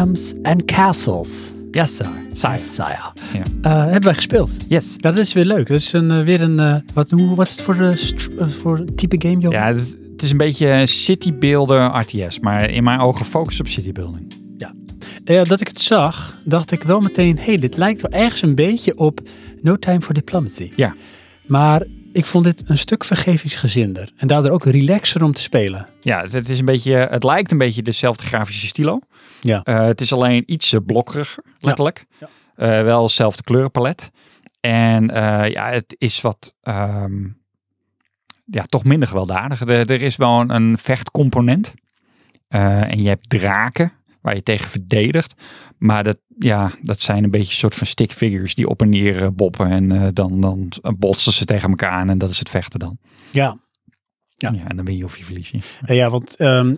Kingdoms and Castles. Yes, sir. Sire. Ja. Eh, hebben wij gespeeld. Yes. Ja, dat is weer leuk. Dat is een, eh, weer een... eh, wat, hoe, wat is het voor, voor type game, joh? Ja, het is, het is een beetje citybuilder RTS, maar in mijn ogen focus op citybuilding. Eh, dat ik het zag, dacht ik wel meteen... hey, dit lijkt wel ergens een beetje op No Time for Diplomacy. Ja. Maar ik vond dit een stuk vergevingsgezinder. En daardoor ook relaxer om te spelen. Ja, het, het is een beetje, het lijkt een beetje dezelfde grafische stilo. Ja. Eh, het is alleen iets blokkeriger, letterlijk. Ja. Eh, wel hetzelfde kleurenpalet. En eh, ja, het is wat, ehm, ja, toch minder gewelddadig. Er, er is wel een, een vechtcomponent. En je hebt draken waar je tegen verdedigt. Maar dat, ja, dat zijn een beetje een soort van stick figures die op en neer boppen. En dan, dan botsen ze tegen elkaar aan en dat is het vechten dan. Ja, Ja. Ja. en dan win je of je verlies je. Ja want ehm,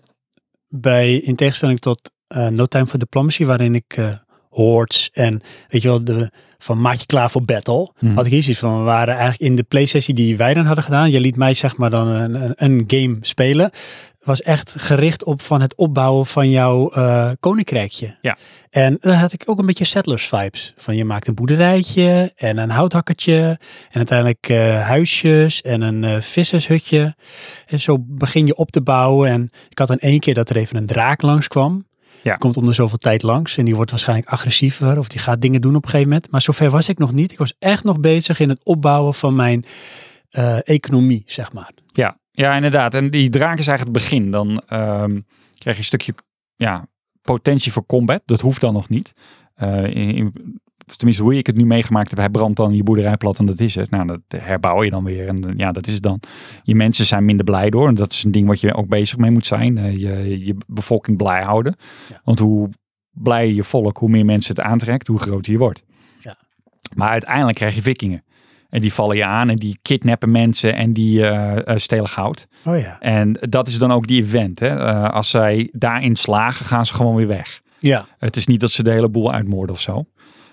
bij, in tegenstelling tot No Time for Diplomacy, waarin ik eh hordes en weet je wel, de, van maak je klaar voor battle, Mhm. had ik hier zoiets van, we waren eigenlijk in de playsessie die wij dan hadden gedaan, je liet mij zeg maar dan een, een, een game spelen, was echt gericht op van het opbouwen van jouw eh, koninkrijkje. Ja. En daar had ik ook een beetje settlers vibes. Van je maakt een boerderijtje en een houthakkertje en uiteindelijk eh, huisjes en een eh, vissershutje. En zo begin je op te bouwen. En ik had dan één keer dat er even een draak langskwam. Ja. Komt om de zoveel tijd langs en die wordt waarschijnlijk agressiever of die gaat dingen doen op een gegeven moment. Maar zover was ik nog niet. Ik was echt nog bezig in het opbouwen van mijn eh, economie, zeg maar. Ja, ja, inderdaad. En die draak is eigenlijk het begin. Dan ehm, krijg je een stukje ja, potentie voor combat. Dat hoeft dan nog niet. Eh, in, in- tenminste, hoe ik het nu meegemaakt heb, hij brandt dan je boerderij plat en dat is het. Nou, dat herbouw je dan weer. En eh, ja, dat is het dan. Je mensen zijn minder blij door. En dat is een ding wat je ook bezig mee moet zijn. Eh, je, je bevolking blij houden. Ja. Want hoe blijer je volk, hoe meer mensen het aantrekt, hoe groter je wordt. Ja. Maar uiteindelijk krijg je vikingen. En die vallen je aan en die kidnappen mensen en die eh, stelen goud. Oh ja. En dat is dan ook die event. Hè? Als zij daarin slagen, gaan ze gewoon weer weg. Ja, Het is niet dat ze de hele boel uitmoorden of zo.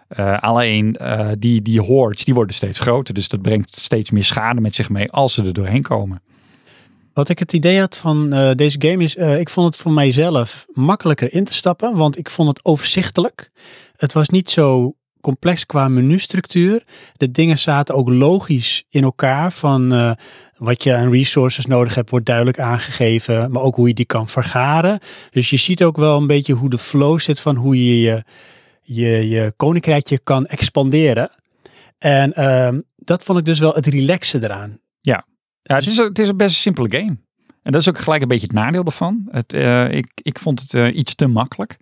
Eh, alleen eh, die, die hordes, die worden steeds groter. Dus dat brengt steeds meer schade met zich mee als ze er doorheen komen. Wat ik het idee had van eh, deze game is, ik vond het voor mijzelf makkelijker in te stappen, want ik vond het overzichtelijk. Het was niet zo complex qua menustructuur. De dingen zaten ook logisch in elkaar van wat je aan resources nodig hebt wordt duidelijk aangegeven, maar ook hoe je die kan vergaren. Dus je ziet ook wel een beetje hoe de flow zit van hoe je je, je, je koninkrijkje kan expanderen. En ehm, dat vond ik dus wel het relaxen eraan. Ja, het is, het is een best simpele game. En dat is ook gelijk een beetje het nadeel ervan. Het, eh, ik, ik vond het eh, iets te makkelijk.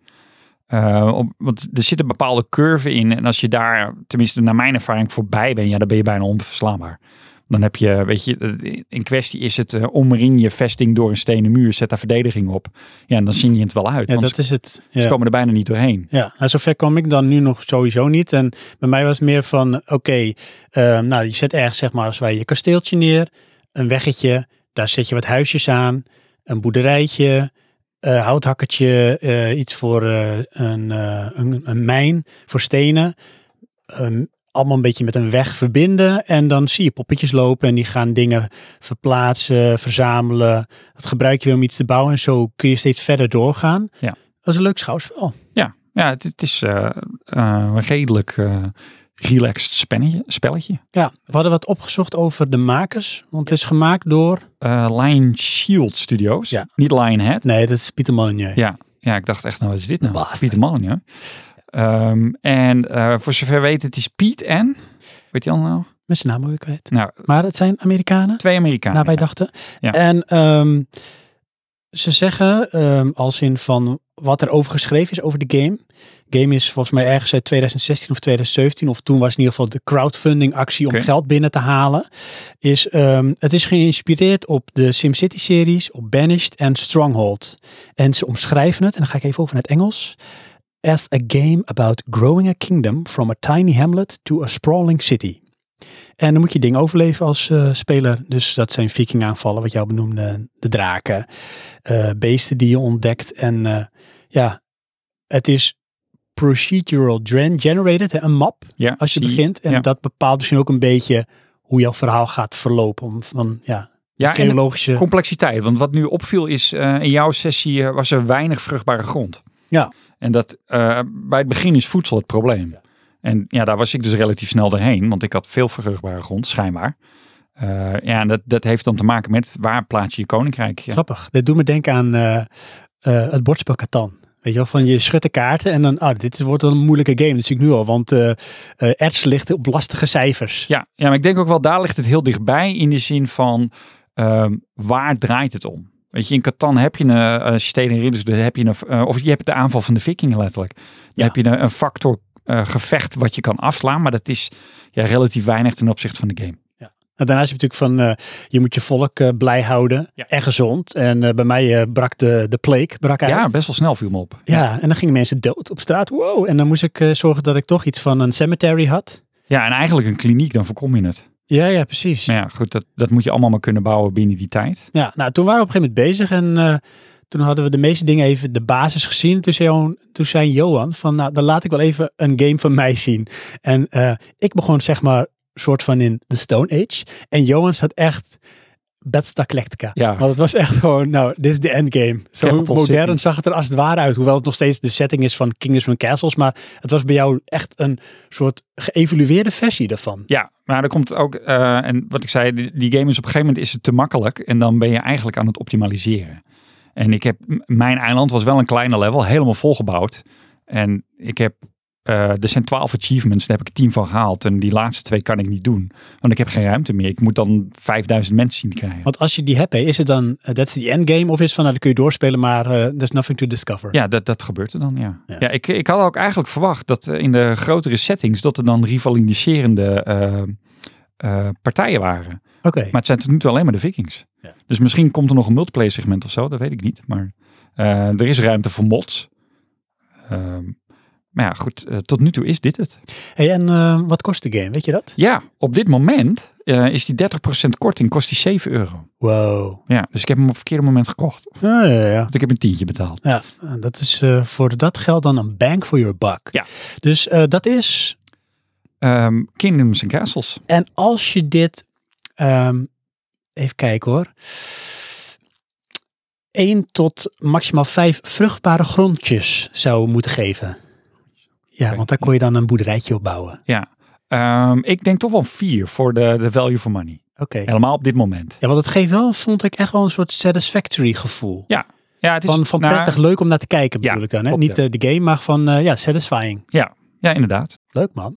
Eh, want er zit een bepaalde curve in. En als je daar, tenminste naar mijn ervaring, voorbij bent, ja, dan ben je bijna onverslaanbaar. Dan heb je, weet je, eh, in kwestie is het uh, omring je vesting door een stenen muur, zet daar verdediging op. Ja, en dan zie je het wel uit. Ja, dat is het. ze komen er bijna niet doorheen. Ja, nou, zover kwam ik dan nu nog sowieso niet. En bij mij was het meer van, oké, eh, nou je zet ergens zeg maar als wij je kasteeltje neer, een weggetje, daar zet je wat huisjes aan, een boerderijtje, eh houthakkertje, eh, iets voor eh, een, eh, een, een mijn, voor stenen. Ehm, allemaal een beetje met een weg verbinden en dan zie je poppetjes lopen en die gaan dingen verplaatsen, verzamelen. Dat gebruik je weer om iets te bouwen en zo kun je steeds verder doorgaan. Ja. Dat is een leuk schouwspel. Ja, ja het, het is een redelijk eh, relaxed spennetje, spelletje. Ja, we hadden wat opgezocht over de makers. Want het is gemaakt door... Lion Shield Studios, Ja. niet Lionhead. Nee, dat is Pieter Molyneux. Ja, ja, ik dacht echt, nou wat is dit nou? Bastard. Pieter Molyneux. Ehm, en eh, voor zover weet, het is Piet en, weet je al nou? Met zijn naam ook kwijt. Nou, Maar het zijn Amerikanen, twee Amerikanen. naar wij ja. dachten. Ja. En ehm, ze zeggen, ehm, als in van wat er over geschreven is over de game. Game is volgens mij ergens uit 2016 of 2017. Of toen was in ieder geval de crowdfunding actie om geld binnen te halen. Is, het is geïnspireerd op de SimCity series, op Banished en Stronghold. En ze omschrijven het, en dan ga ik even over naar het Engels. As a game about growing a kingdom from a tiny hamlet to a sprawling city. En dan moet je dingen overleven als eh, speler. Dus dat zijn vikingaanvallen, wat jou benoemde, de draken, eh, beesten die je ontdekt. En eh, ja, het is procedural gen- generated, een map Ja, als je begint. En ja. dat bepaalt misschien ook een beetje hoe jouw verhaal gaat verlopen. Om, van, ja, ja, geologische... complexiteit. Want wat nu opviel is, in jouw sessie was er weinig vruchtbare grond. Ja. En dat eh, bij het begin is voedsel het probleem. En ja, daar was ik dus relatief snel doorheen, want ik had veel verruchtbare grond, schijnbaar. Eh, ja, en dat, dat heeft dan te maken met waar plaats je je koninkrijk. Ja. Grappig. Dit doet me denken aan eh, het bordspel Catan. Weet je wel, van je schudt de kaarten en dan, ah, dit wordt een moeilijke game, dat zie ik nu al. Want eh, erts ligt op lastige cijfers. Ja, ja, maar ik denk ook wel, daar ligt het heel dichtbij in de zin van ehm, waar draait het om? Weet je, in Catan heb je een uh, steden ridders, dus heb je een, eh, of je hebt de aanval van de vikingen letterlijk. Dan Ja. heb je een, een factor eh, gevecht wat je kan afslaan, maar dat is ja, relatief weinig ten opzichte van de game. En daarnaast heb je natuurlijk van, je moet je volk blij houden Ja. en gezond. En bij mij brak de, de plague brak uit. Ja, best wel snel viel me op. Ja, en dan gingen mensen dood op straat. Wow. En dan moest ik zorgen dat ik toch iets van een cemetery had. Ja, en eigenlijk een kliniek, dan voorkom je het. Ja, ja, precies. Maar ja, goed, dat, dat moet je allemaal maar kunnen bouwen binnen die tijd. Ja, nou, toen waren we op een gegeven moment bezig en eh, toen hadden we de meeste dingen even de basis gezien. Toen zei, Johan- toen zei Johan van, nou, dan laat ik wel even een game van mij zien. En eh, ik begon zeg maar soort van in de Stone Age. En Johan staat echt Battlestar Galactica. Ja. Want het was echt gewoon, nou, dit is de endgame. Zo Capital modern City. zag het er als het ware uit. Hoewel het nog steeds de setting is van Kingdoms and Castles. Maar het was bij jou echt een soort geëvalueerde versie daarvan. Ja, maar er komt ook, eh, en wat ik zei, die, die game is op een gegeven moment is het te makkelijk en dan ben je eigenlijk aan het optimaliseren. En ik heb, mijn eiland was wel een kleine level, helemaal volgebouwd. En ik heb, eh, er zijn twaalf achievements, daar heb ik tien van gehaald. En die laatste twee kan ik niet doen, want ik heb geen ruimte meer. Ik moet dan 5000 mensen zien krijgen. Want als je die hebt, is het dan, uh, that's the endgame? Of is het van, nou, dan kun je doorspelen, maar eh, there's nothing to discover? Ja, dat, dat gebeurt er dan, ja. Ja. Ja, ik, ik had ook eigenlijk verwacht dat eh, in de grotere settings, dat er dan rivaliserende eh, eh, partijen waren. Oké. Maar het zijn tot nu toe alleen maar de Vikings. Ja. Dus misschien komt er nog een multiplayer segment of zo, dat weet ik niet. Maar eh, er is ruimte voor mods. Ehm, maar ja, goed, eh, tot nu toe is dit het. Hey, en eh, wat kost de game? Weet je dat? Ja, op dit moment eh, is die 30% korting, kost die 7 euro. Wow. Ja, dus ik heb hem op het verkeerde moment gekocht. Ja, ja, ja. Want ik heb een tientje betaald. ja dat is voor dat geld dan een bank for your buck. Ja. Dus dat is, Ehm, Kingdoms and Castles. en als je dit, ehm, even kijken hoor. 1 tot maximaal 5 vruchtbare grondjes zou moeten geven. Ja, want daar kon je dan een boerderijtje op bouwen. Ja, Ehm, ik denk toch wel 4 voor de, de value for money. Oké. Helemaal op dit moment. Ja, want het geeft wel, vond ik echt wel een soort satisfactory gevoel. Ja, het is Van, van prettig leuk om naar te kijken Ja, bedoel ik dan. Hè? klopt, Niet ja. de game, maar van eh, ja, satisfying. Ja, inderdaad. Leuk man.